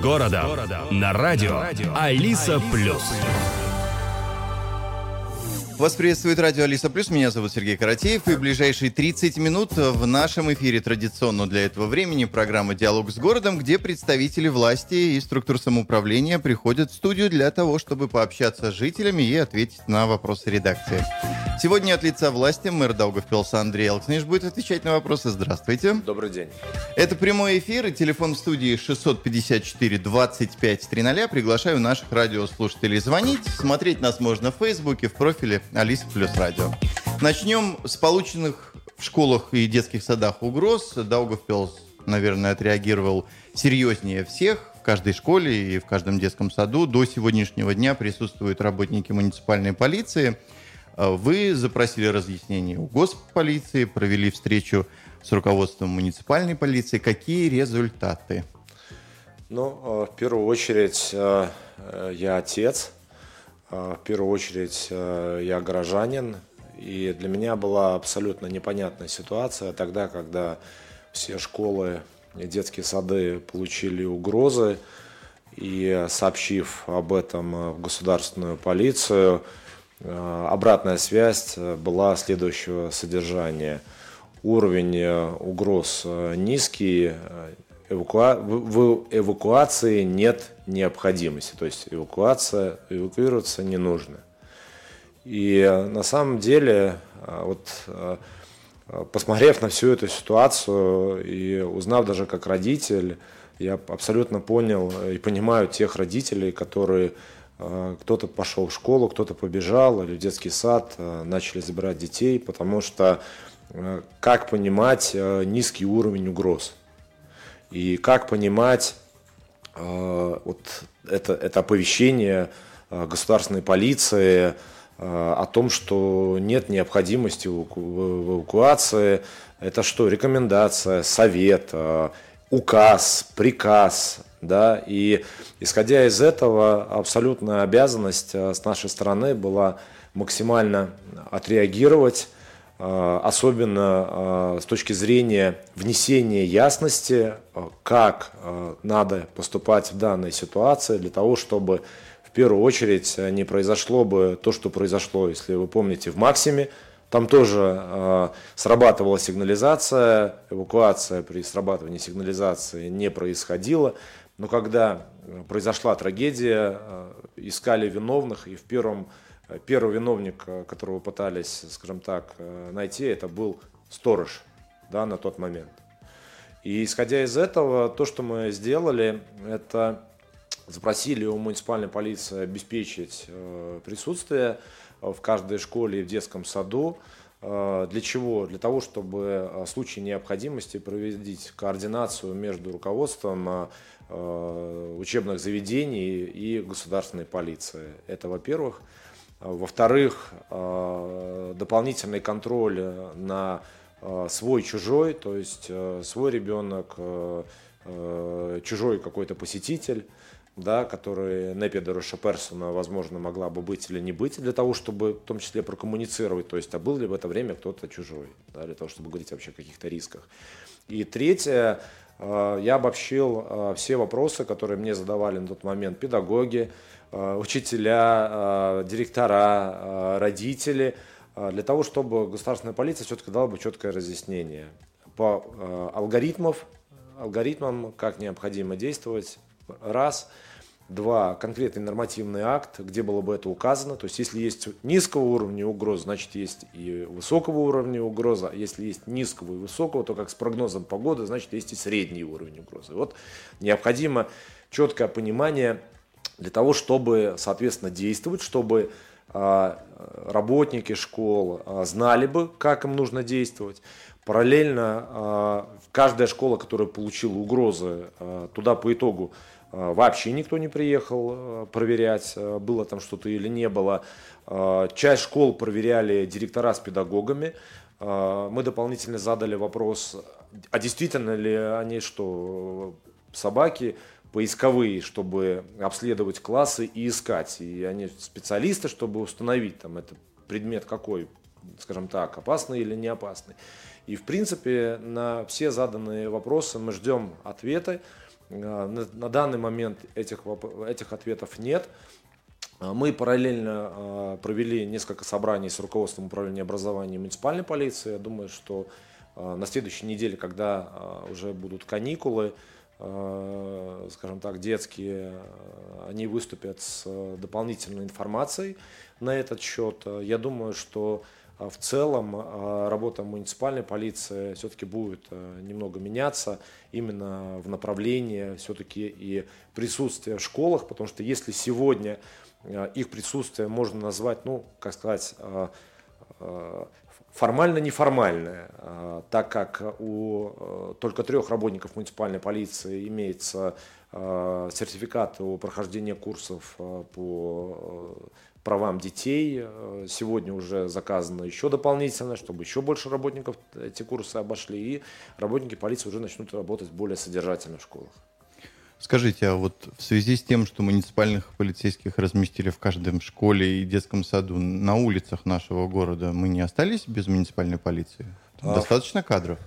городом» на радио Алиса Плюс. Вас приветствует радио Алиса Плюс. Меня зовут Сергей Каратеев. И ближайшие 30 минут в нашем эфире традиционно для этого времени программа «Диалог с городом», где представители власти и структур самоуправления приходят в студию для того, чтобы пообщаться с жителями и ответить на вопросы редакции. Сегодня от лица власти мэр Даугавпилса Андрей Алксниш будет отвечать на вопросы. Здравствуйте. Добрый день. Это прямой эфир и телефон в студии 654 25 300. Приглашаю наших радиослушателей звонить. Смотреть нас можно в Фейсбуке, в профиле Алиса Плюс Радио. Начнем с полученных в школах и детских садах угроз. Даугавпилс, наверное, отреагировал серьезнее всех. В каждой школе и в каждом детском саду до сегодняшнего дня присутствуют работники муниципальной полиции. Вы запросили разъяснение у госполиции, провели встречу с руководством муниципальной полиции. Какие результаты? Ну, в первую очередь, я отец, а, в первую очередь э, я горожанин, и для меня была абсолютно непонятная ситуация тогда, когда все школы и детские сады получили угрозы, и сообщив об этом в государственную полицию, э, обратная связь была следующего содержания. Уровень э, угроз низкий, эвакуа... в эвакуации нет необходимости, то есть эвакуация, эвакуироваться не нужно. И э, на самом деле, э, вот э, посмотрев на всю эту ситуацию и узнав даже как родитель, я абсолютно понял и понимаю тех родителей, которые кто-то пошел в школу, кто-то побежал или в детский сад, начали забирать детей, потому что как понимать низкий уровень угроз? И как понимать э, вот это, это оповещение э, государственной полиции э, о том, что нет необходимости в эвакуации. Это что? Рекомендация, совет, указ, приказ. Да? И исходя из этого, абсолютная обязанность с нашей стороны была максимально отреагировать Э, особенно э, с точки зрения внесения ясности, э, как надо поступать в данной ситуации для того, чтобы в первую очередь не произошло бы то, что произошло, если вы помните, в Максиме. Там тоже срабатывала сигнализация, эвакуация при срабатывании сигнализации не происходила. Но когда произошла трагедия, искали виновных и в первом Первый виновник, э, которого пытались, скажем так, э, найти, это был сторож да, на тот момент. И исходя из этого, то, что мы сделали, это запросили у муниципальной полиции обеспечить э, присутствие в каждой школе и в детском саду. Для чего? Для того, чтобы в случае необходимости проводить координацию между руководством учебных заведений и государственной полиции. Это, во-первых. Во-вторых, э, дополнительный контроль на э, свой-чужой, то есть э, свой ребенок, чужой какой-то посетитель, да, который Непи Дороша Персона, возможно, могла бы быть или не быть, для того, чтобы в том числе прокоммуницировать, то есть, а был ли в это время кто-то чужой, да, для того, чтобы говорить вообще о каких-то рисках. И третье, я обобщил все вопросы, которые мне задавали на тот момент педагоги, Э, учителя, э, директора, э, родители, для того, чтобы государственная полиция все-таки дала бы четкое разъяснение по алгоритмов, алгоритмам, как необходимо действовать, раз. Два, конкретный нормативный акт, где было бы это указано. То есть, если есть низкого уровня угрозы, значит, есть и высокого уровня угроза. Если есть низкого и высокого, то как с прогнозом погоды, значит, есть и средний уровень угрозы. Вот необходимо четкое понимание для того, чтобы, соответственно, действовать, чтобы а, работники школ а, знали бы, как им нужно действовать. Параллельно а, каждая школа, которая получила угрозы, туда по итогу вообще никто не приехал проверять, было там что-то или не было. Часть школ проверяли директора с педагогами. Мы дополнительно задали вопрос, а действительно ли они что, собаки поисковые, чтобы обследовать классы и искать. И они специалисты, чтобы установить, там, это предмет какой, скажем так, опасный или не опасный. И, в принципе, на все заданные вопросы мы ждем ответы. На, на данный момент этих, этих ответов нет. Мы параллельно провели несколько собраний с руководством управления образования муниципальной полиции. Я думаю, что на следующей неделе, когда уже будут каникулы, скажем так, детские, они выступят с дополнительной информацией на этот счет. Я думаю, что а в целом а, работа муниципальной полиции все-таки будет а, немного меняться именно в направлении все-таки и присутствия в школах, потому что если сегодня их присутствие можно назвать, ну, как сказать, формально-неформальное, так как у только трех работников муниципальной полиции имеется сертификат о прохождении курсов по правам детей. Э, сегодня уже заказано еще дополнительно, чтобы еще больше работников эти курсы обошли, и работники полиции уже начнут работать более содержательно в школах. Скажите, а вот в связи с тем, что муниципальных полицейских разместили в каждом школе и детском саду на улицах нашего города, мы не остались без муниципальной полиции? А Достаточно кадров?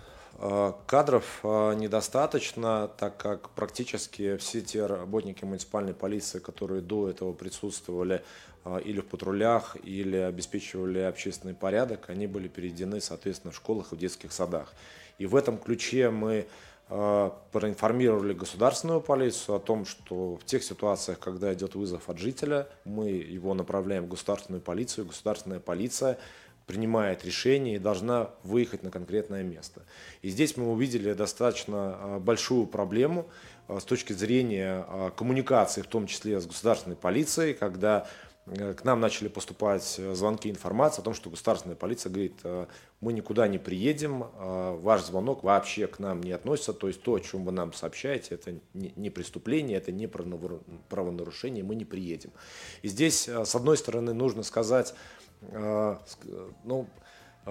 А, кадров а, недостаточно, так как практически все те работники муниципальной полиции, которые до этого присутствовали а, или в патрулях, или обеспечивали общественный порядок, они были переведены, соответственно, в школах и в детских садах. И в этом ключе мы проинформировали государственную полицию о том, что в тех ситуациях, когда идет вызов от жителя, мы его направляем в государственную полицию, государственная полиция принимает решение и должна выехать на конкретное место. И здесь мы увидели достаточно а, большую проблему с точки зрения коммуникации, в том числе с государственной полицией, когда Э, к нам начали поступать э, звонки, информация о том, что государственная полиция говорит, э, мы никуда не приедем, ваш звонок вообще к нам не относится, то есть то, о чем вы нам сообщаете, это не преступление, это не правонарушение, мы не приедем. И здесь, с одной стороны, нужно сказать, ну,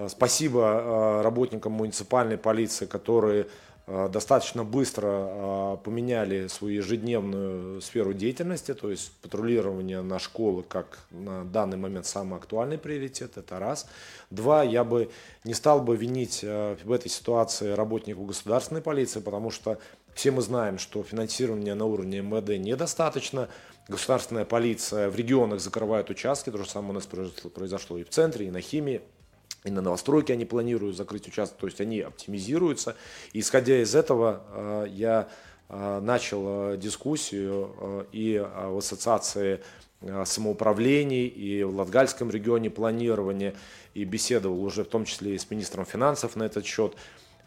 спасибо работникам муниципальной полиции, которые достаточно быстро поменяли свою ежедневную сферу деятельности, то есть патрулирование на школы как на данный момент самый актуальный приоритет, это раз. Два, я бы не стал бы винить в этой ситуации работников государственной полиции, потому что все мы знаем, что финансирование на уровне МВД недостаточно, государственная полиция в регионах закрывает участки, то же самое у нас произошло и в центре, и на химии, и на новостройке они планируют закрыть участок, то есть они оптимизируются. И исходя из этого э, я э, начал э, дискуссию и в ассоциации самоуправлений, и в Латгальском регионе планирования, и беседовал уже в том числе и с министром финансов на этот счет.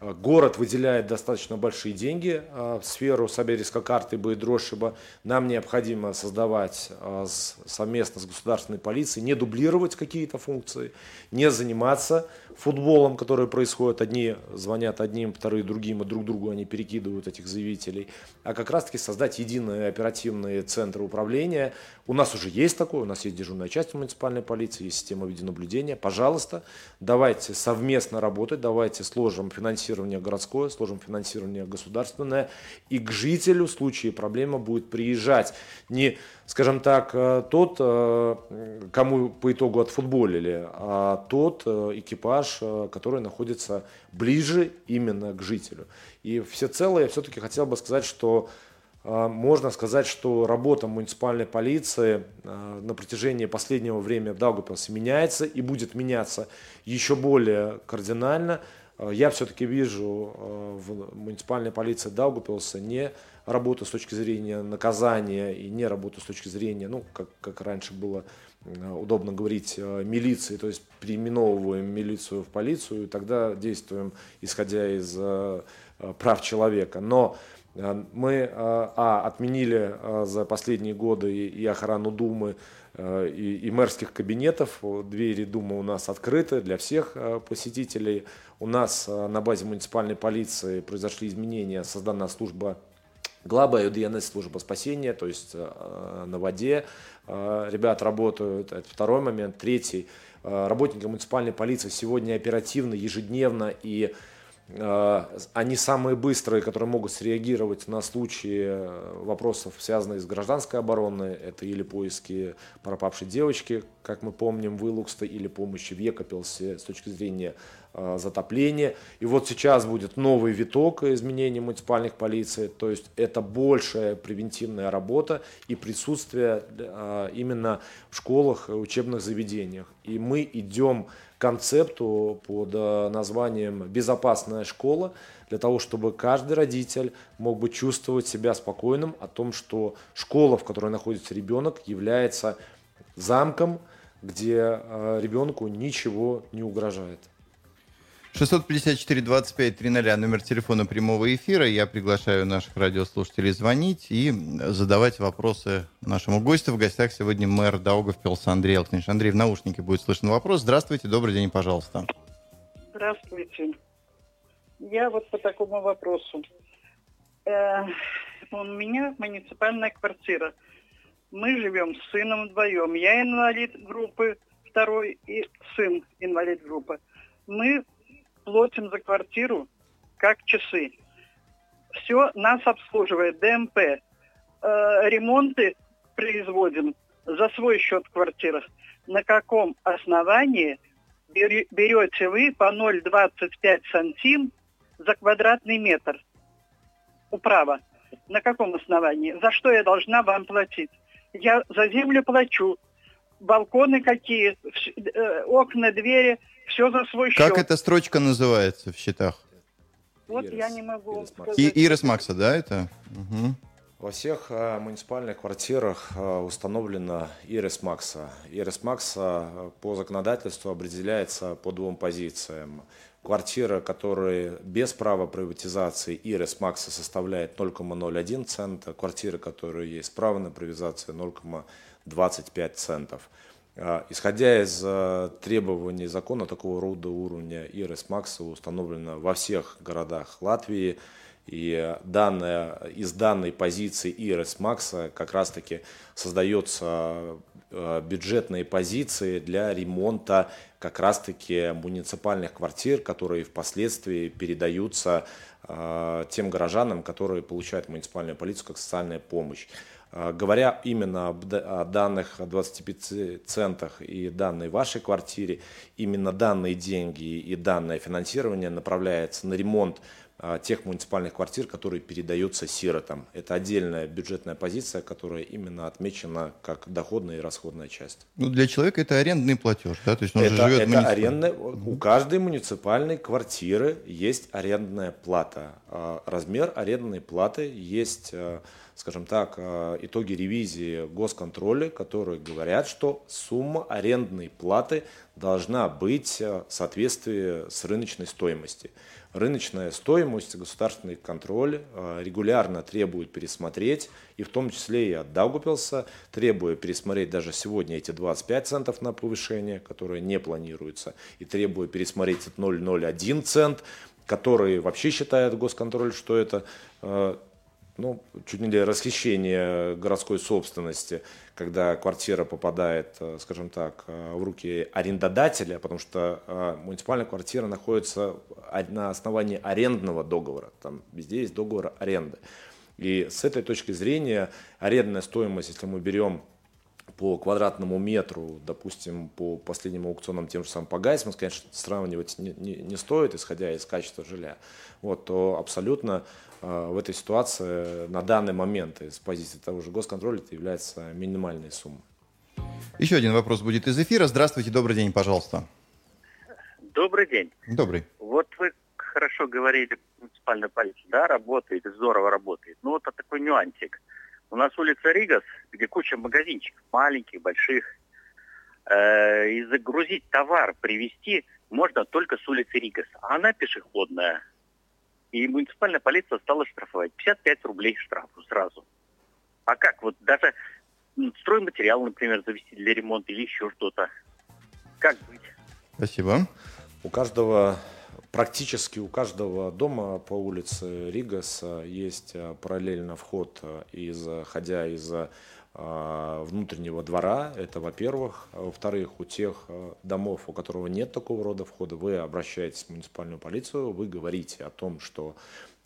Э, город выделяет достаточно большие деньги э, в сферу Сабериска карты Боедрошиба. Нам необходимо создавать э, совместно с государственной полицией, не дублировать какие-то функции, не заниматься футболом, который происходит. Одни звонят одним, вторые другим, и друг другу они перекидывают этих заявителей. А как раз-таки создать единые оперативные центры управления. У нас уже есть такое, у нас есть дежурная часть муниципальной полиции, есть система видеонаблюдения. Пожалуйста, давайте совместно работать, давайте сложим финансирование городское, сложим финансирование государственное. И к жителю в случае проблемы будет приезжать не, скажем так, э, тот, э, кому по итогу отфутболили, а тот э, экипаж, который находится ближе именно к жителю. И всецело я все-таки хотел бы сказать, что можно сказать, что работа муниципальной полиции на протяжении последнего времени в Даугавпилсе меняется и будет меняться еще более кардинально. Я все-таки вижу в муниципальной полиции Даугавпилса не работу с точки зрения наказания и не работу с точки зрения, ну, как, как раньше было Э, удобно говорить, э, милиции, то есть переименовываем милицию в полицию, и тогда действуем, исходя из э, прав человека. Но мы а, отменили за последние годы и охрану Думы, и, и мэрских кабинетов. Двери Думы у нас открыты для всех посетителей. У нас на базе муниципальной полиции произошли изменения, создана служба Глаба и ДНС служба спасения, то есть э, на воде э, ребят работают. Это второй момент. Третий. Э, работники муниципальной полиции сегодня оперативно, ежедневно и они самые быстрые, которые могут среагировать на случаи вопросов, связанных с гражданской обороной. Это или поиски пропавшей девочки, как мы помним, в Илуксте, или помощи в Екапелсе с точки зрения затопления. И вот сейчас будет новый виток изменений муниципальных полиций, то есть это большая превентивная работа и присутствие э, именно в школах и учебных заведениях. И мы идем к концепту под э, названием «Безопасная школа», для того, чтобы каждый родитель мог бы чувствовать себя спокойным о том, что школа, в которой находится ребенок, является замком, где ребенку ничего не угрожает. 654-25-00, номер телефона прямого эфира. Я приглашаю наших радиослушателей звонить и задавать вопросы нашему гостю. В гостях сегодня мэр Даугавпилса Андрей Алкнич. Андрей, в наушнике будет слышен вопрос. Здравствуйте, добрый день, пожалуйста. Здравствуйте. Я вот по такому вопросу. Э, у меня муниципальная квартира. Мы живем с сыном вдвоем. Я инвалид группы второй и сын инвалид группы. Мы платим за квартиру как часы. Все нас обслуживает ДМП. Э, ремонты производим за свой счет квартиры. На каком основании берете вы по 0,25 сантим за квадратный метр? Управа. На каком основании? За что я должна вам платить? Я за землю плачу. Балконы какие, э, окна, двери – все за свой счет. Как эта строчка называется в счетах? Вот Ирис. я не могу Ирис сказать. И Ирис Макса, да, это? Угу. Во всех э, муниципальных квартирах э, установлена Ирис Макса. Ирис Макса э, по законодательству определяется по двум позициям. Квартира, которая без права приватизации Ирис Макса составляет 0,01 цента. Квартира, которая есть право на приватизацию 0,25 центов. А, исходя из а, требований закона, такого рода уровня ИРС Макса установлено во всех городах Латвии. И данная, из данной позиции ИРС Макса как раз-таки создается а, бюджетные позиции для ремонта как раз-таки муниципальных квартир, которые впоследствии передаются тем горожанам, которые получают муниципальную полицию как социальная помощь. А, говоря именно о данных 25 центах и данной вашей квартире, именно данные деньги и данное финансирование направляется на ремонт а, тех муниципальных квартир, которые передаются сиротам. Это отдельная бюджетная позиция, которая именно отмечена как доходная и расходная часть. Ну, для человека это арендный платеж, да? То есть он это, же живет это муниципаль... арендная, У каждой муниципальной квартиры есть арендная плата. А, размер арендной платы есть скажем так, э, итоги ревизии госконтроля, которые говорят, что сумма арендной платы должна быть э, в соответствии с рыночной стоимостью. Рыночная стоимость, государственный контроль э, регулярно требует пересмотреть, и в том числе и от Даугупилса, требуя пересмотреть даже сегодня эти 25 центов на повышение, которые не планируются, и требуя пересмотреть 0,01 цент, который вообще считает госконтроль, что это ну, чуть не расхищение городской собственности, когда квартира попадает, э, скажем так, э, в руки арендодателя, потому что э, муниципальная квартира находится на основании арендного договора, там везде есть договор аренды. И с этой точки зрения арендная стоимость, если мы берем по квадратному метру, допустим, по последним аукционам тем же самым по Гайсман, конечно, сравнивать не, не, не стоит, исходя из качества жилья, вот, то абсолютно в этой ситуации на данный момент из позиции того же госконтроля это является минимальной суммой. Еще один вопрос будет из эфира. Здравствуйте, добрый день, пожалуйста. Добрый день. Добрый. Вот вы хорошо говорили, муниципальная полиция, да, работает, здорово работает. Ну вот такой нюансик. У нас улица Ригас, где куча магазинчиков, маленьких, больших. Э, и загрузить товар, привезти можно только с улицы Ригас. А она пешеходная. И муниципальная полиция стала штрафовать. 55 рублей штрафу сразу. А как? Вот даже стройматериал, например, завести для ремонта или еще что-то. Как быть? Спасибо. У каждого практически у каждого дома по улице Ригас есть параллельно вход, из, ходя из внутреннего двора, это во-первых. Во-вторых, у тех домов, у которого нет такого рода входа, вы обращаетесь в муниципальную полицию, вы говорите о том, что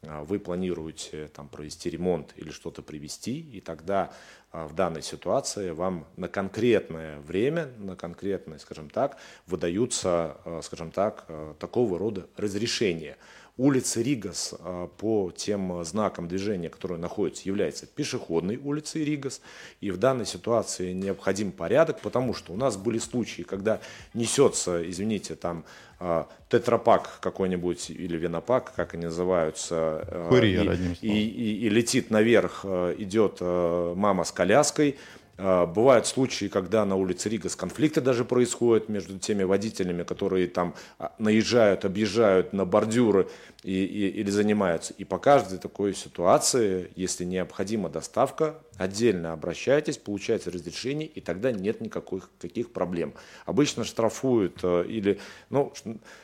а, вы планируете там, провести ремонт или что-то привести, и тогда а, в данной ситуации вам на конкретное время, на конкретное, скажем так, выдаются, а, скажем так, такого рода разрешения улица Ригас а, по тем знакам движения, которые находятся, является пешеходной улицей Ригас. И в данной ситуации необходим порядок, потому что у нас были случаи, когда несется, извините, там а, тетрапак какой-нибудь или винопак, как они называются, а, Курьер, и, и, и, и летит наверх, идет мама с коляской, а, бывают случаи, когда на улице Ригас конфликты даже происходят между теми водителями, которые там а, наезжают, объезжают на бордюры и, и, или занимаются. И по каждой такой ситуации, если необходима доставка, отдельно обращайтесь, получайте разрешение, и тогда нет никаких каких проблем. Обычно штрафуют э, или, ну,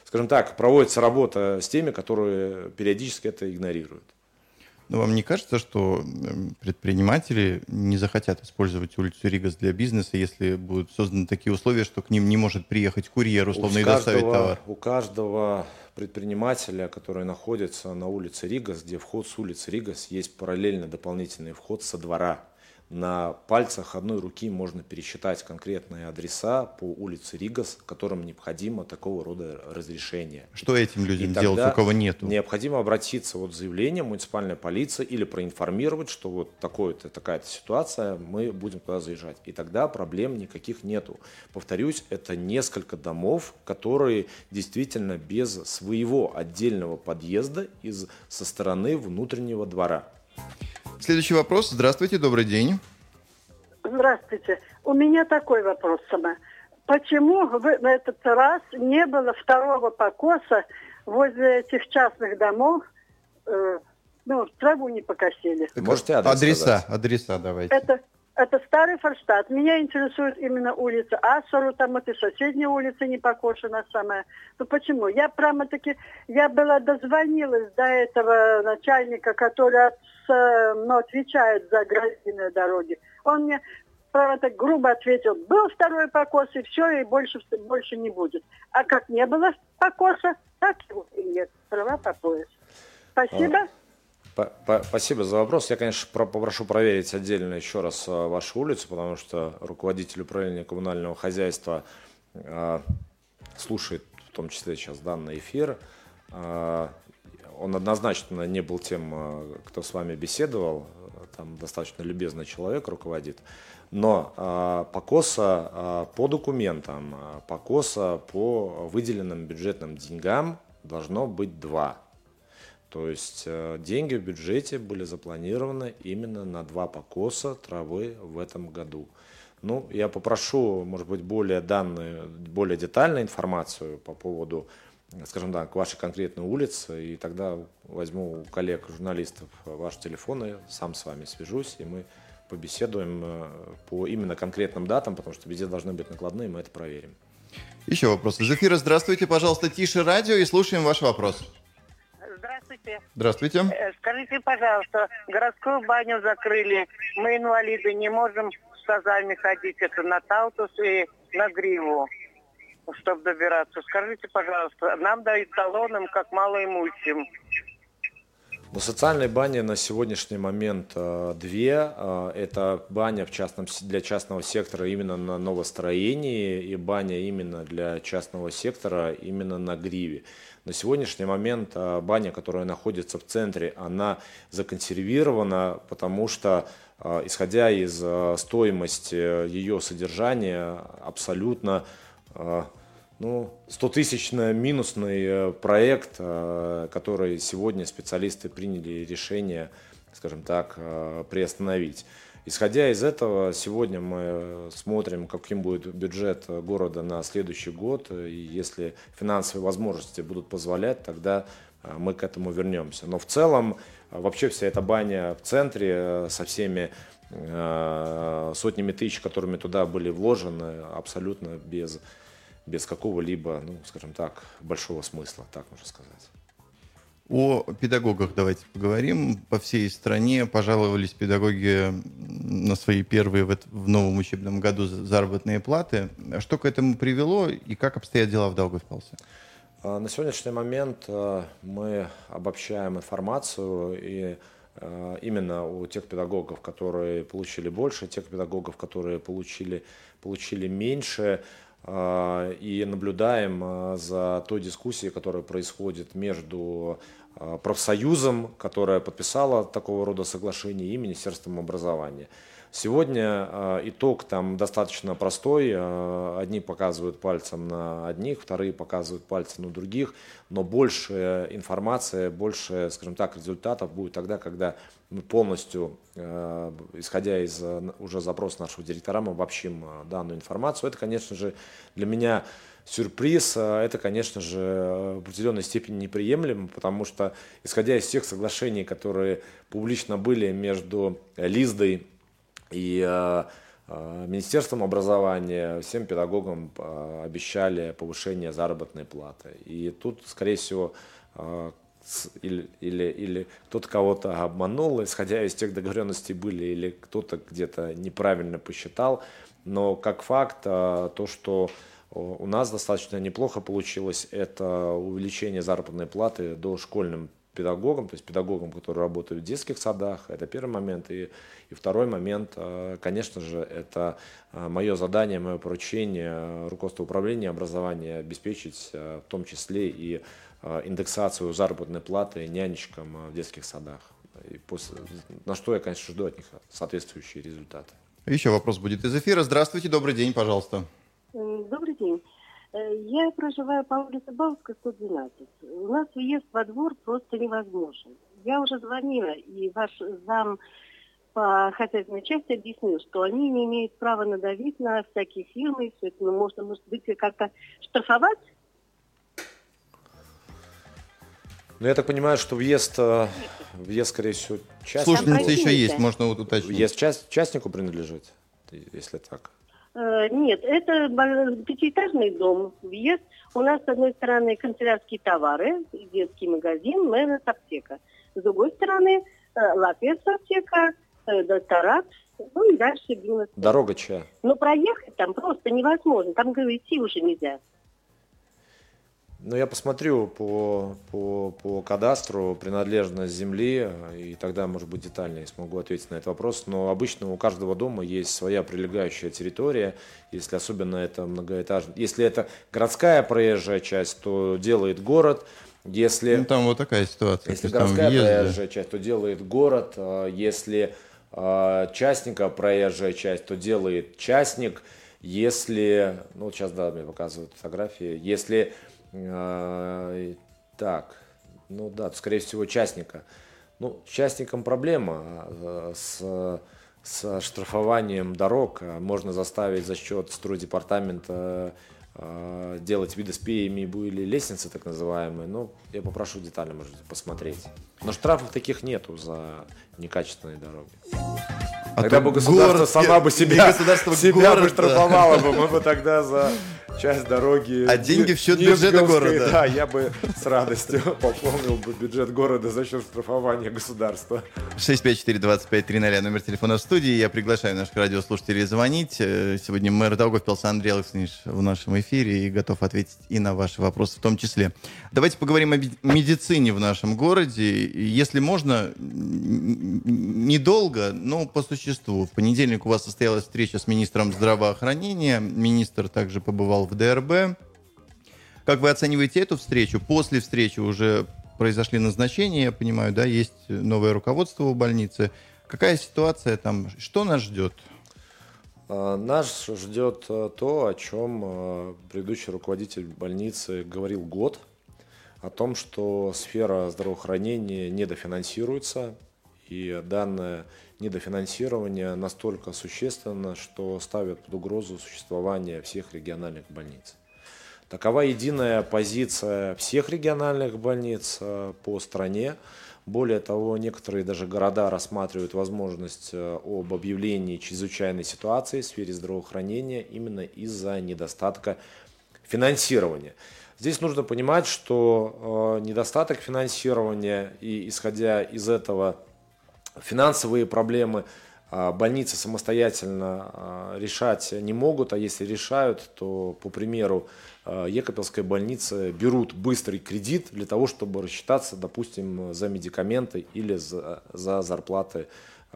скажем так, проводится работа с теми, которые периодически это игнорируют. Но вам не кажется, что эм, предприниматели не захотят использовать улицу Ригас для бизнеса, если будут созданы такие условия, что к ним не может приехать курьер, условно, и доставить товар? У каждого предпринимателя, который находится на улице Ригас, где вход с улицы Ригас, есть параллельно дополнительный вход со двора на пальцах одной руки можно пересчитать конкретные адреса по улице Ригас, которым необходимо такого рода разрешение. Что этим людям И делать, у кого нет? Необходимо обратиться вот с заявлением муниципальной полиции или проинформировать, что вот такое-то, такая-то ситуация, мы будем туда заезжать. И тогда проблем никаких нету. Повторюсь, это несколько домов, которые действительно без своего отдельного подъезда из, со стороны внутреннего двора. Следующий вопрос. Здравствуйте, добрый день. Здравствуйте. У меня такой вопрос сама. Почему на этот раз не было второго покоса возле этих частных домов? Э, ну, траву не покосили. Можете адрес Адреса, сказать? адреса давайте. Это это старый Форштадт. Меня интересует именно улица Ассору, там это соседняя улица не покошена самая. Ну почему? Я прямо-таки, я была дозвонилась до этого начальника, который от, ну, отвечает за гражданные дороги. Он мне прямо так грубо ответил, был второй покос, и все, и больше, больше не будет. А как не было покоса, так его и нет. Права по пояс. Спасибо. Спасибо за вопрос. Я, конечно, попрошу проверить отдельно еще раз а, вашу улицу, потому что руководитель управления коммунального хозяйства а, слушает в том числе сейчас данный эфир. А, он однозначно не был тем, кто с вами беседовал. Там достаточно любезный человек руководит. Но покоса по документам, покоса по выделенным бюджетным деньгам должно быть два – то есть э, деньги в бюджете были запланированы именно на два покоса травы в этом году. Ну, я попрошу, может быть, более данную, более детальную информацию по поводу, скажем так, вашей конкретной улицы, и тогда возьму у коллег-журналистов ваши телефоны, сам с вами свяжусь, и мы побеседуем э, по именно конкретным датам, потому что везде должны быть накладные, мы это проверим. Еще вопросы. Из эфира здравствуйте, пожалуйста, тише радио и слушаем ваш вопрос. Здравствуйте. Здравствуйте. Э, скажите, пожалуйста, городскую баню закрыли. Мы, инвалиды, не можем с тазами ходить. Это на Таутус и на Гриву, чтобы добираться. Скажите, пожалуйста, нам дают талоном, как малоимущим. Ну, социальной бани на сегодняшний момент э, две. Э, это баня в частном, для частного сектора именно на новостроении и баня именно для частного сектора именно на гриве. На сегодняшний момент э, баня, которая находится в центре, она законсервирована, потому что, исходя из стоимости ее содержания, абсолютно ну, 100-тысячный минусный э, проект, который сегодня специалисты приняли решение, скажем так, приостановить. Исходя из этого, сегодня мы смотрим, каким будет бюджет города на следующий год. И если финансовые возможности будут позволять, тогда мы к этому вернемся. Но в целом, вообще вся эта баня в центре со всеми сотнями тысяч, которыми туда были вложены, абсолютно без без какого-либо, ну, скажем так, большого смысла, так можно сказать. О педагогах давайте поговорим. По всей стране пожаловались педагоги на свои первые в, в новом учебном году заработные платы. Что к этому привело и как обстоят дела в Даугавпилсе? А, на сегодняшний момент а, мы обобщаем информацию и а, именно у тех педагогов, которые получили больше, тех педагогов, которые получили, получили меньше, и наблюдаем за той дискуссией, которая происходит между профсоюзом, которое подписало такого рода соглашение, и Министерством образования. Сегодня э, итог там достаточно простой. Э, одни показывают пальцем на одних, вторые показывают пальцем на других, но больше информации, больше, скажем так, результатов будет тогда, когда мы полностью, э, исходя из уже запроса нашего директора, мы обобщим данную информацию. Это, конечно же, для меня сюрприз, это, конечно же, в определенной степени неприемлемо, потому что, исходя из тех соглашений, которые публично были между Лиздой и э, э, Министерством образования всем педагогам э, обещали повышение заработной платы. И тут, скорее всего, или, или, или кто-то кого-то обманул, исходя из тех договоренностей были, или кто-то где-то неправильно посчитал. Но как факт, то, что у нас достаточно неплохо получилось, это увеличение заработной платы до школьным педагогам, то есть педагогам, которые работают в детских садах, это первый момент. И, и второй момент, э, конечно же, это э, мое задание, мое поручение руководства управления образования обеспечить э, в том числе и индексацию заработной платы нянечкам в детских садах. И после, на что я, конечно, жду от них соответствующие результаты. Еще вопрос будет из эфира. Здравствуйте, добрый день, пожалуйста. Добрый день. Э, я проживаю по улице Балтской, 112. У нас въезд во двор просто невозможен. Я уже звонила, и ваш зам по хозяйственной части объяснил, что они не имеют права надавить на всякие фирмы, все это, ну, можно, может быть, как-то штрафовать. Ну, я так понимаю, что въезд, э, въезд скорее всего, частнику. Слушательница еще есть, можно вот уточнить. Въезд част, частнику принадлежит, если так. Э, нет, это пятиэтажный дом, въезд. У нас, с одной стороны, канцелярские товары, детский магазин, мэрос аптека. С другой стороны, э, лапец аптека, э, докторат, ну и дальше бизнес. Дорога чья? Но проехать там просто невозможно, там, говорю, идти уже нельзя. Ну, я посмотрю по, по, по кадастру принадлежность земли, и тогда, может быть, детальнее смогу ответить на этот вопрос. Но обычно у каждого дома есть своя прилегающая территория, если особенно это многоэтажный. Если это городская проезжая часть, то делает город. Если, ну, там вот такая ситуация. Если городская проезжая часть, то делает город. А если э, частника проезжая часть, то делает частник. Если, ну, сейчас, да, мне показывают фотографии. Если так, ну да, скорее всего, участника. Ну, участникам проблема а, с, с штрафованием дорог. Можно заставить за счет стройдепартамента а, делать видоспеями или лестницы так называемые. Ну, я попрошу детально, можете посмотреть. Но штрафов таких нету за некачественные дороги. А тогда бы государство город, сама бы себя, государство себя город, бы штрафовало бы, мы бы тогда за часть дороги. А деньги в счет бюджета города. Да, я бы с радостью пополнил бы бюджет города за счет штрафования государства. 654-2530, номер телефона в студии. Я приглашаю наших радиослушателей звонить. Э, сегодня мэр Даугавпилса Андрей Александрович в нашем эфире и готов ответить и на ваши вопросы в том числе. Давайте поговорим о медицине в нашем городе. Если можно, недолго, но по существу. В понедельник у вас состоялась встреча с министром здравоохранения. Министр также побывал в ДРБ. Как вы оцениваете эту встречу? После встречи уже произошли назначения, я понимаю, да, есть новое руководство у больницы. Какая ситуация там? Что нас ждет? А, нас ждет э, то, о чем э, предыдущий руководитель больницы говорил год, о том, что сфера здравоохранения недофинансируется, и данное недофинансирование настолько существенно, что ставит под угрозу существование всех региональных больниц. Такова единая позиция всех региональных больниц э, по стране. Более того, некоторые даже города рассматривают возможность э, об объявлении чрезвычайной ситуации в сфере здравоохранения именно из-за недостатка финансирования. Здесь нужно понимать, что недостаток финансирования и исходя из этого финансовые проблемы больницы самостоятельно решать не могут, а если решают, то, по примеру, Екапельской больницы берут быстрый кредит для того, чтобы рассчитаться, допустим, за медикаменты или за, за зарплаты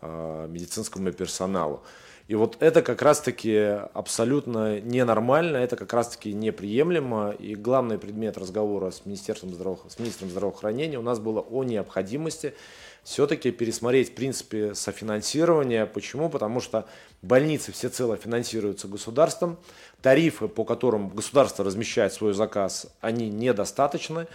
медицинскому персоналу. И вот это как раз-таки абсолютно ненормально, это как раз-таки неприемлемо. И главный предмет разговора с, Министерством здраво... с министром здравоохранения у нас было о необходимости все-таки пересмотреть принципе софинансирование. Почему? Потому что больницы всецело финансируются государством, тарифы, по которым государство размещает свой заказ, они недостаточны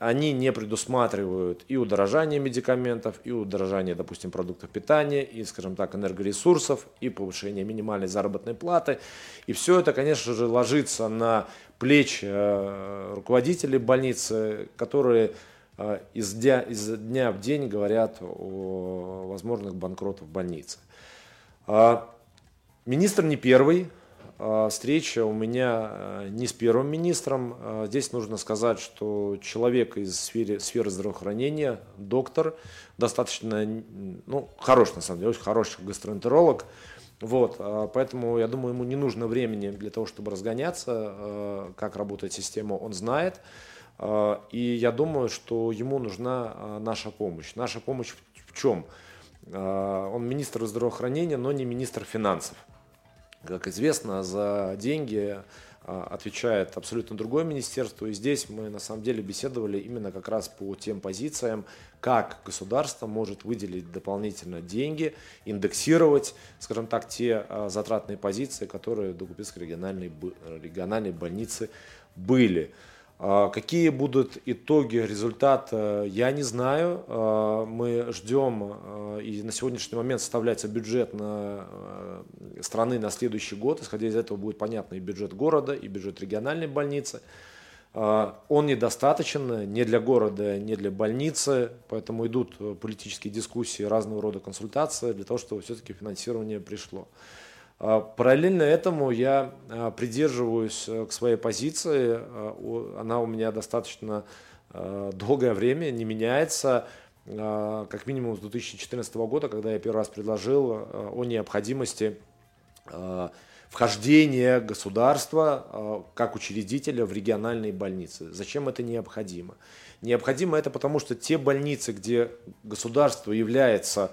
они не предусматривают и удорожание медикаментов, и удорожание, допустим, продуктов питания, и, скажем так, энергоресурсов, и повышение минимальной заработной платы. И все это, конечно же, ложится на плечи э, руководителей больницы, которые из дня, из дня в день говорят о возможных банкротах больницы. А, министр не первый, а, встреча у меня не с первым министром. А, здесь нужно сказать, что человек из сферы, сферы здравоохранения, доктор, достаточно, ну, хороший на самом деле, очень хороший гастроэнтеролог. Вот, а, поэтому я думаю, ему не нужно времени для того, чтобы разгоняться, как работает система, он знает. И я думаю, что ему нужна наша помощь. Наша помощь в чем? Он министр здравоохранения, но не министр финансов. Как известно, за деньги а, отвечает абсолютно другое министерство. И здесь мы на самом деле беседовали именно как раз по тем позициям, как государство может выделить дополнительно деньги, индексировать, скажем так, те а, затратные позиции, которые в Докупецкой региональной, региональной больнице были. А, какие будут итоги, результат, я не знаю. А, мы ждем, а, и на сегодняшний момент составляется бюджет на страны на следующий год. Исходя из этого будет понятно и бюджет города, и бюджет региональной больницы. Он недостаточен ни для города, ни для больницы, поэтому идут политические дискуссии, разного рода консультации для того, чтобы все-таки финансирование пришло. А, параллельно этому я а, придерживаюсь э, к своей позиции. А, она у меня достаточно долгое время не меняется. Как минимум с 2014 года, когда я первый раз предложил о необходимости вхождения государства как учредителя в региональные больницы. Зачем это необходимо? Необходимо это потому, что те больницы, где государство является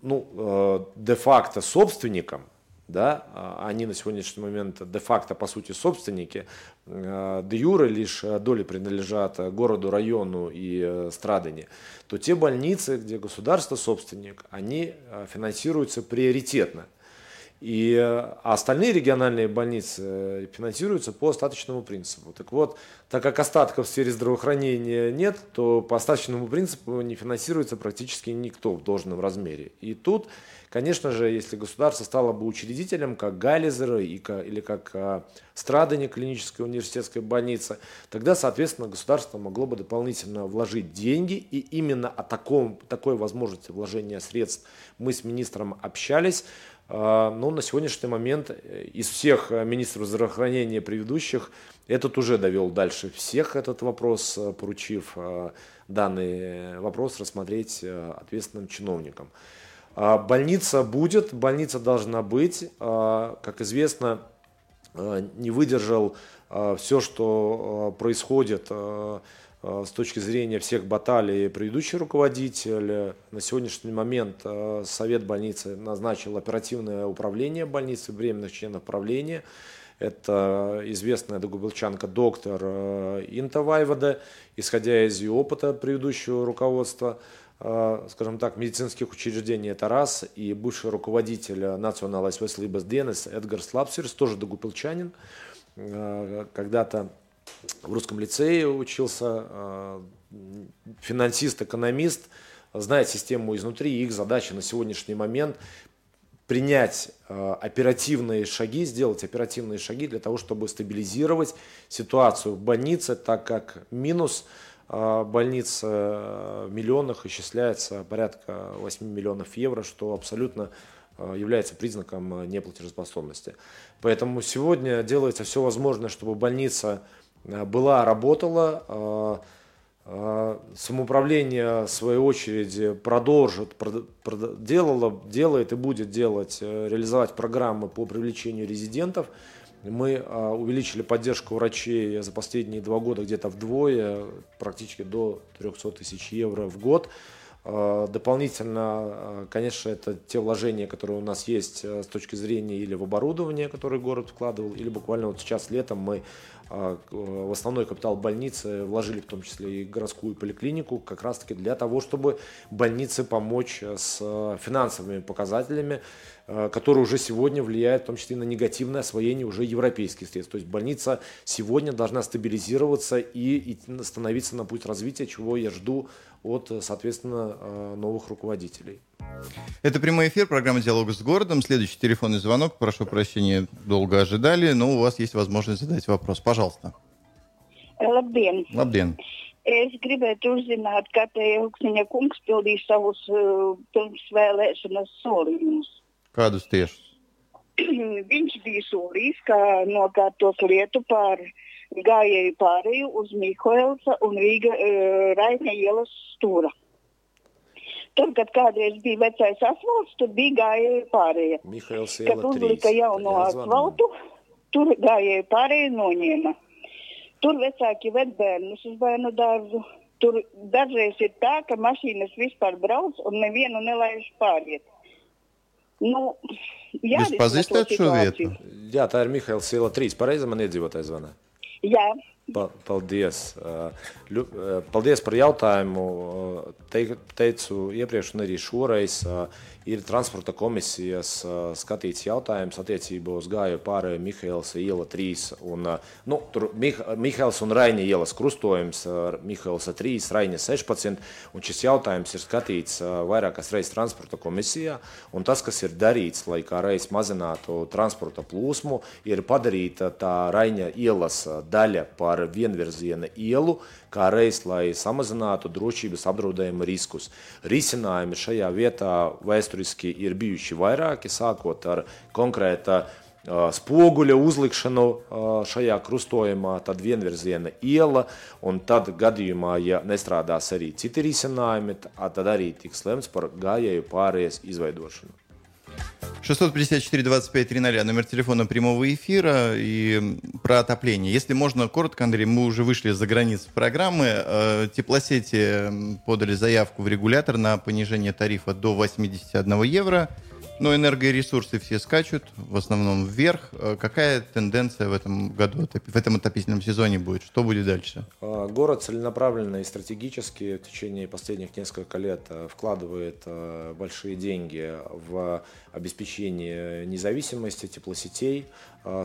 ну, э, де-факто собственником, да, а они на сегодняшний момент де-факто, по сути, собственники, э, де юры лишь э, доли принадлежат городу, району и э, страдане, то те больницы, где государство собственник, они финансируются приоритетно. И а остальные региональные больницы финансируются по остаточному принципу. Так вот, так как остатков в сфере здравоохранения нет, то по остаточному принципу не финансируется практически никто в должном размере. И тут Конечно же, если государство стало бы учредителем, как Галлизер или как а, Страдани клинической университетской больницы, тогда, соответственно, государство могло бы дополнительно вложить деньги, и именно о таком, такой возможности вложения средств мы с министром общались. А, но на сегодняшний момент э, из всех э, министров здравоохранения предыдущих этот уже довел дальше всех этот вопрос, э, поручив данный вопрос рассмотреть ответственным чиновникам. А, больница будет, больница должна быть. А, как известно, а, не выдержал все, что происходит с точки зрения всех баталий предыдущий руководитель. На сегодняшний момент Совет больницы назначил оперативное управление больницы, временных членов правления. Это известная догубилчанка доктор Инта Вайвода, исходя из ее опыта предыдущего руководства – скажем так, медицинских учреждений, это раз, и бывший руководитель Национал Свеслибас Денис Эдгар Слапсерс, тоже догупилчанин, э, когда-то в русском лицее учился, э, финансист, экономист, знает систему изнутри, их задача на сегодняшний момент принять оперативные шаги, сделать оперативные шаги для того, чтобы стабилизировать ситуацию в больнице, так как минус – больниц в миллионах исчисляется порядка 8 миллионов евро, что абсолютно является признаком неплатежеспособности. Поэтому сегодня делается все возможное, чтобы больница была, работала, Самоуправление, в свою очередь, продолжит, делало, делает и будет делать, реализовать программы по привлечению резидентов. Мы увеличили поддержку врачей за последние два года где-то вдвое, практически до 300 тысяч евро в год. Дополнительно, конечно, это те вложения, которые у нас есть с точки зрения или в оборудование, которое город вкладывал, или буквально вот сейчас летом мы а, в основной капитал больницы вложили в том числе и городскую поликлинику, как раз таки для того, чтобы больнице помочь с финансовыми показателями, а, которые уже сегодня влияют в том числе на негативное освоение уже европейских средств. То есть больница сегодня должна стабилизироваться и становиться на путь развития, чего я жду от, соответственно, а, новых руководителей. Это прямой эфир, программа «Диалог с городом». Следующий телефонный звонок. Прошу прощения, долго ожидали, но у вас есть возможность задать вопрос. Пожалуйста. Labdien! Labdien! Es gribētu uzzināt, kā te Ilgsniņa kungs pildīja savus uh, pirmsvēlēšanas solījumus. Kādus tiešus? Viņš bija solījis, ka nokārtos lietu par gājēju pārēju uz Mihoelsa un Rīga uh, Raina ielas stūra. Tur, kad kādreiz bija vecais asfalts, tur bija gājēji pārējie. Mihails Kad uzlika jauno asfaltu, tur gājēji pārējie noņēma. Tur vecāki ved bērnus uz bērnu dārzu. Tur dažreiz ir tā, ka mašīnas vispār brauc un nevienu nelaiž pāriet. Nu, Jūs pazīstat šo vietu? Jā, tā ir Mihails iela 3. Pareizi man iedzīvotājs zvanā. Jā. Paldies. Paldies par jautājumu. Te, teicu iepriekš un arī šoreiz ir transporta komisijas skatīts jautājums attiecībā uz gāju pārēju Mihails iela 3 un, nu, tur Mihails un Raiņa ielas krustojums, Mihails 3, Raiņa 16, un šis jautājums ir skatīts vairākas reizes transporta komisijā, un tas, kas ir darīts, lai kā reiz mazinātu transporta plūsmu, ir padarīta tā Raiņa ielas daļa par vienvirziena ielu, kā reiz, lai samazinātu drošības apdraudējuma riskus. Risinājumi šajā vietā vēsturiski ir bijuši vairāki, sākot ar konkrēta spoguļa uzlikšanu šajā krustojumā, tad vienvirziena iela, un tad gadījumā, ja nestrādās arī citi risinājumi, tad arī tiks lemts par gājēju pārējas izveidošanu. 654-25-00, номер телефона прямого эфира и про отопление. Если можно, коротко, Андрей, мы уже вышли за границы программы. Э, теплосети подали заявку в регулятор на понижение тарифа до 81 евро. Но энергоресурсы все скачут, в основном вверх. Э, какая тенденция в этом году, в этом отопительном сезоне будет? Что будет дальше? А, город целенаправленно и стратегически в течение последних нескольких лет э, вкладывает э, большие деньги в обеспечение независимости теплосетей,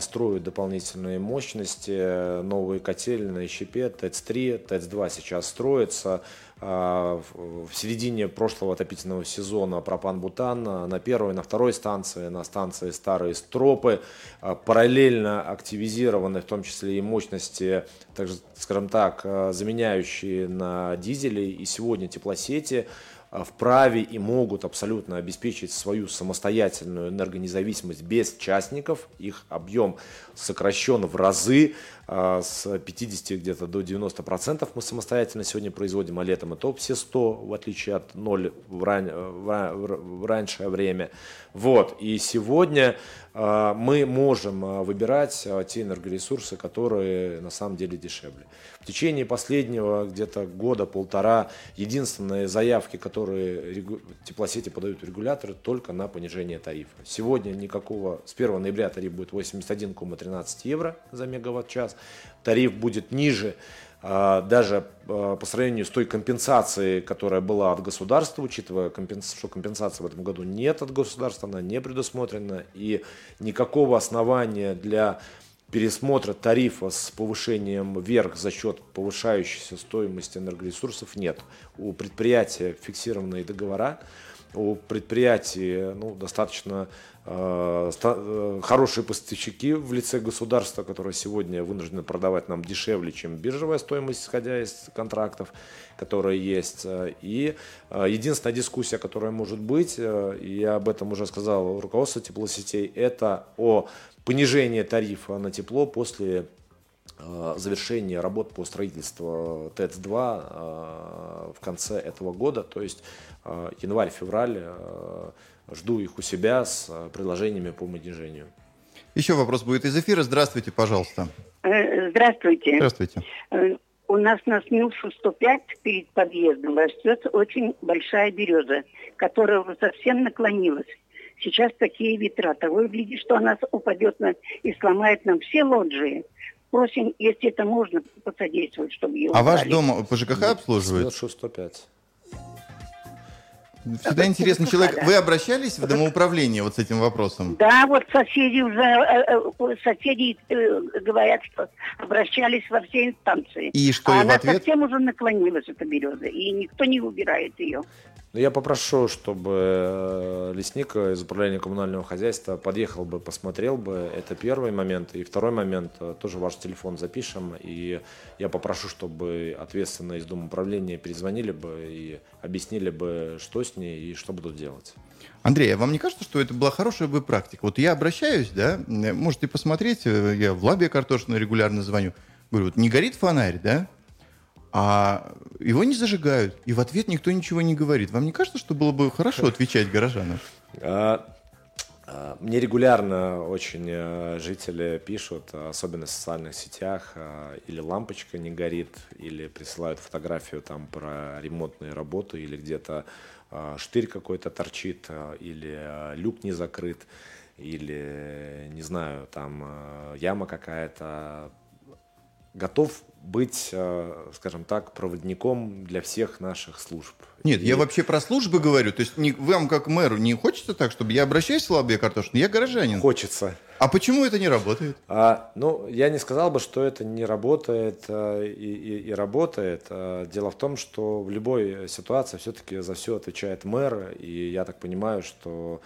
строят дополнительные мощности, новые котельные, щепе, ТЭЦ-3, ТЭЦ-2 сейчас строится. А, в середине прошлого отопительного сезона пропан-бутан на первой, на второй станции, на станции Старые Стропы. А, параллельно активизированы в том числе и мощности, так, скажем так, а, заменяющие на дизели. И сегодня теплосети вправе и могут абсолютно обеспечить свою самостоятельную энергонезависимость без частников. Их объем сокращен в разы. А, с 50 где-то до 90 процентов мы самостоятельно сегодня производим, а летом это все 100, в отличие от 0 в, ран... в раньше время. Вот. И сегодня мы можем выбирать те энергоресурсы, которые на самом деле дешевле. В течение последнего где-то года-полтора единственные заявки, которые теплосети подают регуляторы, только на понижение тарифа. Сегодня никакого, с 1 ноября тариф будет 81,13 евро за мегаватт-час тариф будет ниже а, даже а, по сравнению с той компенсацией, которая была от государства, учитывая, что компенсации в этом году нет от государства, она не предусмотрена, и никакого основания для пересмотра тарифа с повышением вверх за счет повышающейся стоимости энергоресурсов нет. У предприятия фиксированные договора, у предприятий ну, достаточно э, э, хорошие поставщики в лице государства, которое сегодня вынуждено продавать нам дешевле, чем биржевая стоимость, исходя из контрактов, которые есть. И единственная дискуссия, которая может быть, я об этом уже сказал руководство теплосетей, это о понижении тарифа на тепло после завершения работ по строительству ТЭЦ-2 в конце этого года, то есть январь-февраль жду их у себя с э, предложениями по понижению. Еще вопрос будет из эфира. Здравствуйте, пожалуйста. Э, здравствуйте. Здравствуйте. Э, у нас на Смилшу 105 перед подъездом растет очень большая береза, которая совсем наклонилась. Сейчас такие ветра. Того и глядит, что она упадет на, и сломает нам все лоджии. Просим, если это можно, посодействовать, чтобы ее А убрали. ваш дом по ЖКХ обслуживает? Смилшу 105. Всегда интересный человек. Вы обращались в домоуправление вот с этим вопросом? Да, вот соседи уже, э, э, соседи э, говорят, что обращались во все инстанции. И что, а и она в ответ? совсем уже наклонилась, эта береза, и никто не убирает ее. Ну, я попрошу, чтобы э, лесник из управления коммунального хозяйства подъехал бы, посмотрел бы. Это первый момент. И второй момент, э, тоже ваш телефон запишем. И я попрошу, чтобы ответственные из Дома управления перезвонили бы и объяснили бы, что с ней и что будут делать. Андрей, а вам не кажется, что это была хорошая бы практика? Вот я обращаюсь, да, можете посмотреть, э, я в лабе картошную регулярно звоню. Говорю, вот не горит фонарь, да? А его не зажигают, и в ответ никто ничего не говорит. Вам не кажется, что было бы хорошо отвечать горожанам? А, а, мне регулярно очень э, жители пишут, особенно в социальных сетях, а, или лампочка не горит, или присылают фотографию там про ремонтные работы, или где-то штырь какой-то торчит, или люк не закрыт, или, не знаю, там яма какая-то. Готов быть, э, скажем так, проводником для всех наших служб. Нет, и... я вообще про службы говорю. То есть не, вам, как мэру, не хочется так, чтобы я обращаюсь в Лабе Картошин? Я горожанин. Хочется. А почему это не работает? А, ну, я не сказал бы, что это не работает а, и, и, и работает. А, дело в том, что в любой ситуации все-таки за все отвечает мэр, и я так понимаю, что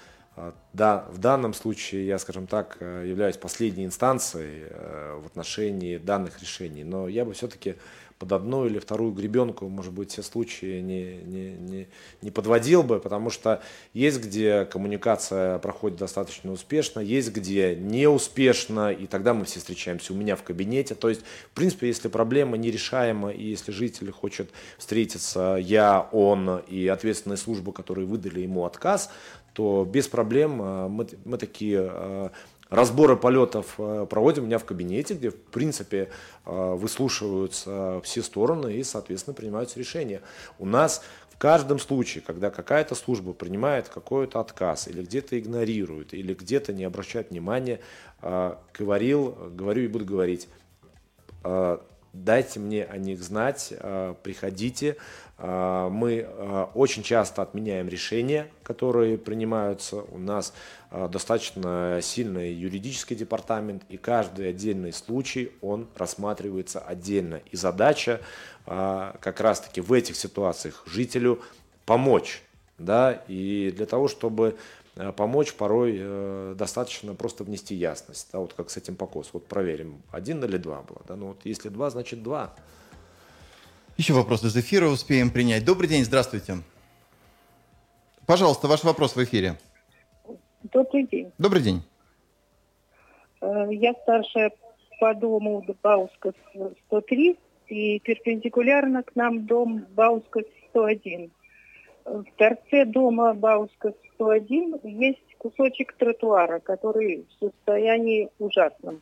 да, в данном случае я, скажем так, э, являюсь последней инстанцией э, в отношении данных решений, но я бы все-таки под одну или вторую гребенку, может быть, все случаи не, не, не, не подводил бы, потому что есть где коммуникация проходит достаточно успешно, есть где неуспешно, и тогда мы все встречаемся у меня в кабинете. То есть, в принципе, если проблема нерешаема, и если житель хочет встретиться, я, он и ответственные службы, которые выдали ему отказ, то без проблем э, мы, мы такие э, разборы полетов э, проводим у меня в кабинете, где, в принципе, выслушиваются все стороны и, соответственно, принимаются решения. У нас в каждом случае, когда какая-то служба принимает какой-то отказ или где-то игнорирует, или где-то не обращает внимания, говорил, говорю и буду говорить, дайте мне о них знать, приходите, а, мы а, очень часто отменяем решения, которые принимаются. У нас достаточно сильный юридический департамент, и каждый отдельный случай, он рассматривается отдельно. И задача как раз-таки в этих ситуациях жителю помочь. Да? И для того, чтобы помочь, порой э, достаточно просто внести ясность. Да? Вот как с этим покос. Вот проверим, один или два было. Да? Ну, вот если два, значит два. Еще вопрос из эфира успеем принять. Добрый день, здравствуйте. Пожалуйста, ваш вопрос в эфире. Добрый день. Добрый день. Э, я старшая по дому Бауска 103 и перпендикулярно к нам дом Бауска 101. В торце дома Бауска 101 есть кусочек тротуара, который в состоянии ужасном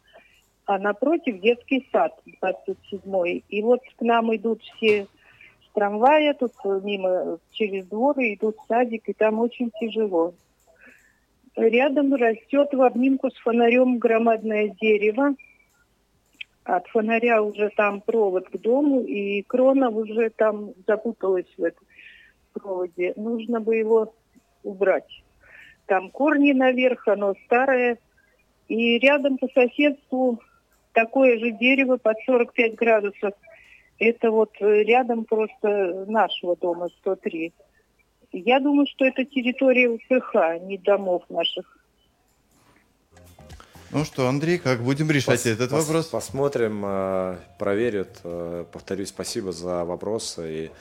а напротив детский сад 27-й. И вот к нам идут все с трамвая, тут мимо через двор идут в садик, и там очень тяжело. Рядом растет в обнимку с фонарем громадное дерево. От фонаря уже там провод к дому, и крона уже там запуталась в этом проводе. Нужно бы его убрать. Там корни наверх, оно старое. И рядом по соседству такое же дерево под 45 градусов. Это вот э, рядом просто нашего дома 103. Я думаю, что это территория УПХ, а не домов наших. Ну что, Андрей, как будем решать Пос- этот пос- вопрос? Посмотрим, э, проверят. Э, Повторюсь, спасибо за вопросы. И,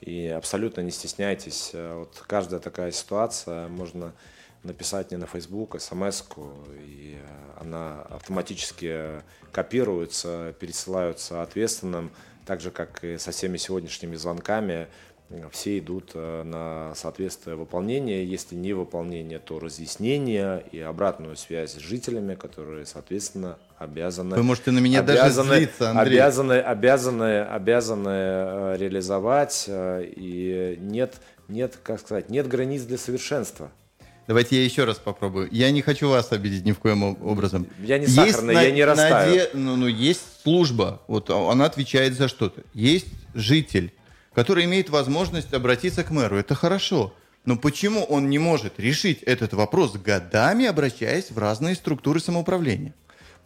и абсолютно не стесняйтесь. Э, Вот каждая такая ситуация можно написать мне на Facebook, смс и э, она автоматически копируется, пересылаются ответственным, так же, как и со всеми сегодняшними звонками, э, все идут э, на соответствие выполнения. Если не выполнение, то разъяснение и обратную связь с жителями, которые, соответственно, обязаны... Вы можете на меня даже обязаны, злиться, Андрей. Обязаны, обязаны, обязаны э, реализовать. э, И нет, нет, как сказать, нет границ для совершенства. Давайте я еще раз попробую. Я не хочу вас обидеть ни в коем об- образом. Я не сахарный, на- я не растаю. наде- ну, ну, есть служба, вот она отвечает за что-то. Есть житель, который имеет возможность обратиться к мэру. Это хорошо. Но почему он не может решить этот вопрос годами, обращаясь в разные структуры самоуправления?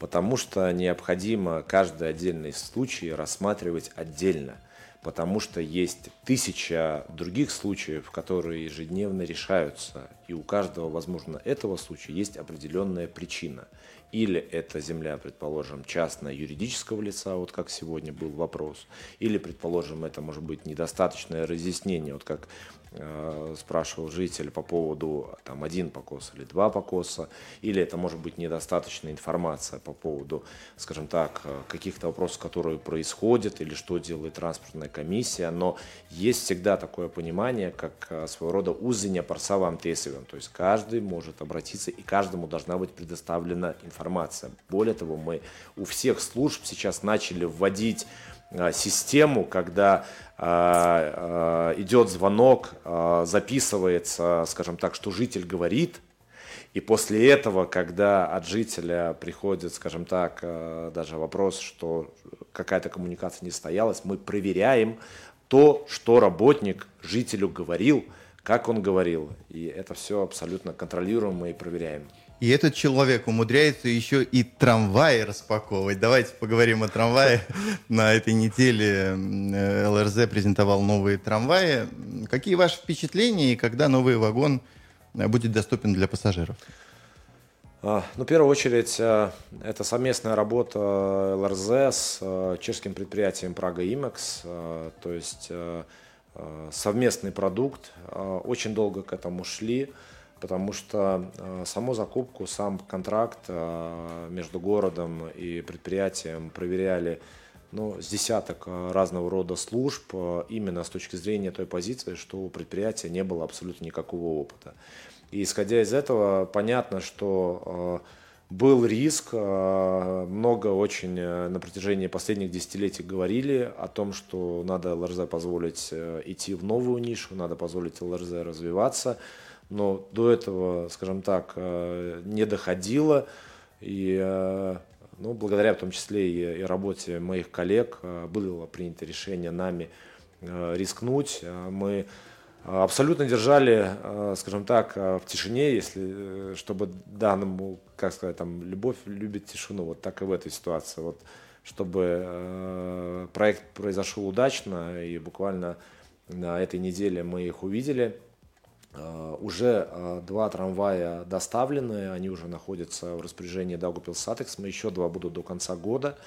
Потому что необходимо каждый отдельный случай рассматривать отдельно. Потому что есть тысяча других случаев, которые ежедневно решаются. И у каждого, возможно, этого случая есть определенная причина. Или это земля, предположим, частная юридического лица, вот как сегодня был вопрос. Или, предположим, это может быть недостаточное разъяснение, вот как спрашивал житель по поводу там один покос или два покоса, или это может быть недостаточная информация по поводу, скажем так, э, каких-то вопросов, которые происходят, или что делает транспортная комиссия, но есть всегда такое понимание, как э, своего рода узыня парсавам тесовым, то есть каждый может обратиться, и каждому должна быть предоставлена информация. Более того, мы у всех служб сейчас начали вводить э, систему, когда э, э, идет звонок, э, записывается, скажем так, что житель говорит, и после этого, когда от жителя приходит, скажем так, э, даже вопрос, что какая-то коммуникация не состоялась, мы проверяем то, что работник жителю говорил, как он говорил. И это все абсолютно контролируемо и проверяем. И этот человек умудряется еще и трамваи распаковывать. Давайте поговорим о трамвае. На этой неделе э, ЛРЗ презентовал новые трамваи. Какие ваши впечатления и когда новый вагон э, будет доступен для пассажиров? А, Ну, в первую очередь, э, это совместная работа ЛРЗ с чешским предприятием Прага Имекс, то есть совместный продукт. Очень долго к этому шли, потому что э, саму закупку, сам контракт э, между городом и предприятием проверяли ну, с десяток э, разного рода служб именно с точки зрения той позиции, что у предприятия не было абсолютно никакого опыта. И исходя из этого, понятно, что был риск, много очень на протяжении последних десятилетий говорили о том, что надо ЛРЗ позволить идти в новую нишу, надо позволить ЛРЗ развиваться, но до этого, скажем так, э, не доходило. И э, ну, благодаря в том числе и, и работе моих коллег э, было принято решение нами рискнуть. Мы абсолютно держали, скажем так, в тишине, если, чтобы данному, как сказать, там, любовь любит тишину, вот так и в этой ситуации. Вот, чтобы проект произошел удачно, и буквально на этой неделе мы их увидели. Э, Уже э, два трамвая доставлены, они уже находятся в распоряжении Даугупилс Сатекс, мы еще два будут до конца года.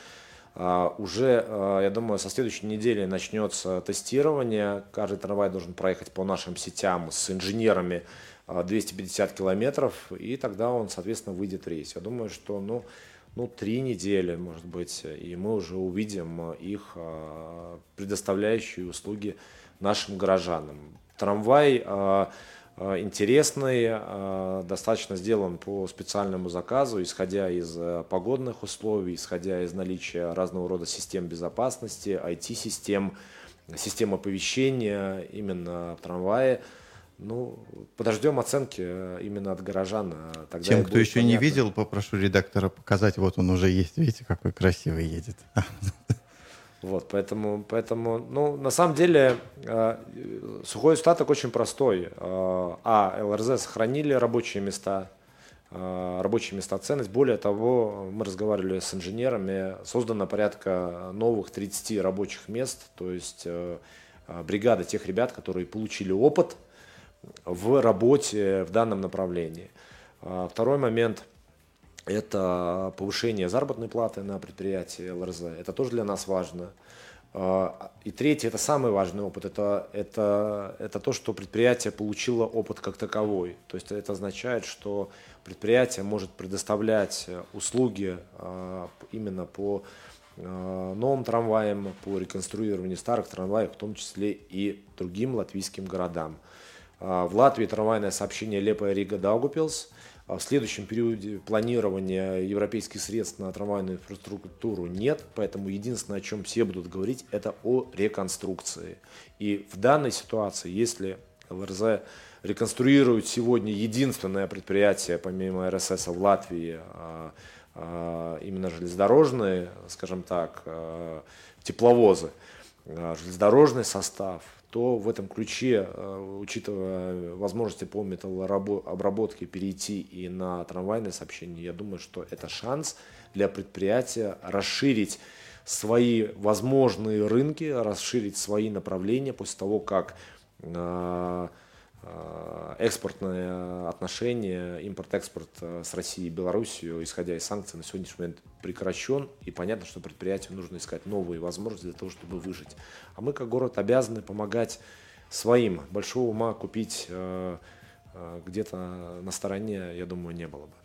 А, Уже, э, я думаю, со следующей недели начнется тестирование. Каждый трамвай должен проехать по нашим сетям с инженерами э, 250 километров, и тогда он, соответственно, выйдет в рейс. Я думаю, что, ну, ну, три недели, может быть, и мы уже увидим их э, предоставляющие услуги нашим горожанам. Трамвай э, э, интересный, э, достаточно сделан по специальному заказу, исходя из э, погодных условий, исходя из наличия разного рода систем безопасности, IT-систем, систем оповещения именно в трамвае. Ну, подождем оценки э, именно от горожан. а Тогда Тем, кто еще не понятно. видел, попрошу редактора показать. Вот он уже есть. Видите, какой красивый едет. Вот, поэтому, поэтому, ну, на самом деле, э, сухой остаток очень простой. Э, а, ЛРЗ сохранили рабочие места, э, рабочие места ценность. Более того, мы разговаривали с инженерами, создано порядка новых 30 рабочих мест, то есть э, э, бригада тех ребят, которые получили опыт в работе в данном направлении. А, Второй момент – это повышение заработной платы на предприятии ЛРЗ. Это тоже для нас важно. А, и третье, это самый важный опыт, это, это, это то, что предприятие получило опыт как таковой. То есть это означает, что предприятие может предоставлять услуги а, именно по новым трамваям, по реконструированию старых трамваев, в том числе и другим латвийским городам. В Латвии трамвайное сообщение Лепая Рига Даугупилс – а в следующем периоде планирования европейских средств на трамвайную инфраструктуру нет, поэтому единственное, о чем все будут говорить, это о реконструкции. И в данной ситуации, если ЛРЗ реконструирует сегодня единственное предприятие, помимо РСС в Латвии, а, а, именно железнодорожные, скажем так, тепловозы, железнодорожный состав, то в этом ключе, э, учитывая возможности по металлообработке перейти и на трамвайное сообщение, я думаю, что это шанс для предприятия расширить свои возможные рынки, расширить свои направления после того, как э, экспортные отношения, импорт-экспорт э, с Россией и Белоруссией, исходя из санкций, на сегодняшний момент прекращен. И понятно, что предприятию нужно искать новые возможности для того, чтобы выжить. А мы, как город, обязаны помогать своим. Большого ума купить э, где-то на стороне, я думаю, не было бы.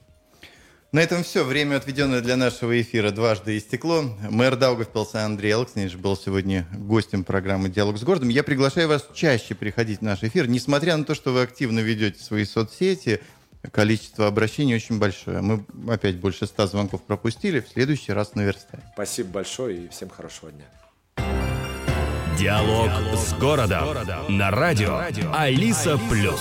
На этом все. Время, отведенное для нашего эфира, дважды истекло. Мэр Даугавпилса Андрей Алкснич был сегодня гостем программы «Диалог с городом». Я приглашаю вас чаще приходить в наш эфир. Несмотря на то, что вы активно ведете свои соцсети, количество обращений очень большое. Мы опять больше ста звонков пропустили. В следующий раз наверстаем. Спасибо большое и всем хорошего дня. Диалог, Диалог с городом. с городом. На радио, радио. Алиса, Алиса Плюс. плюс.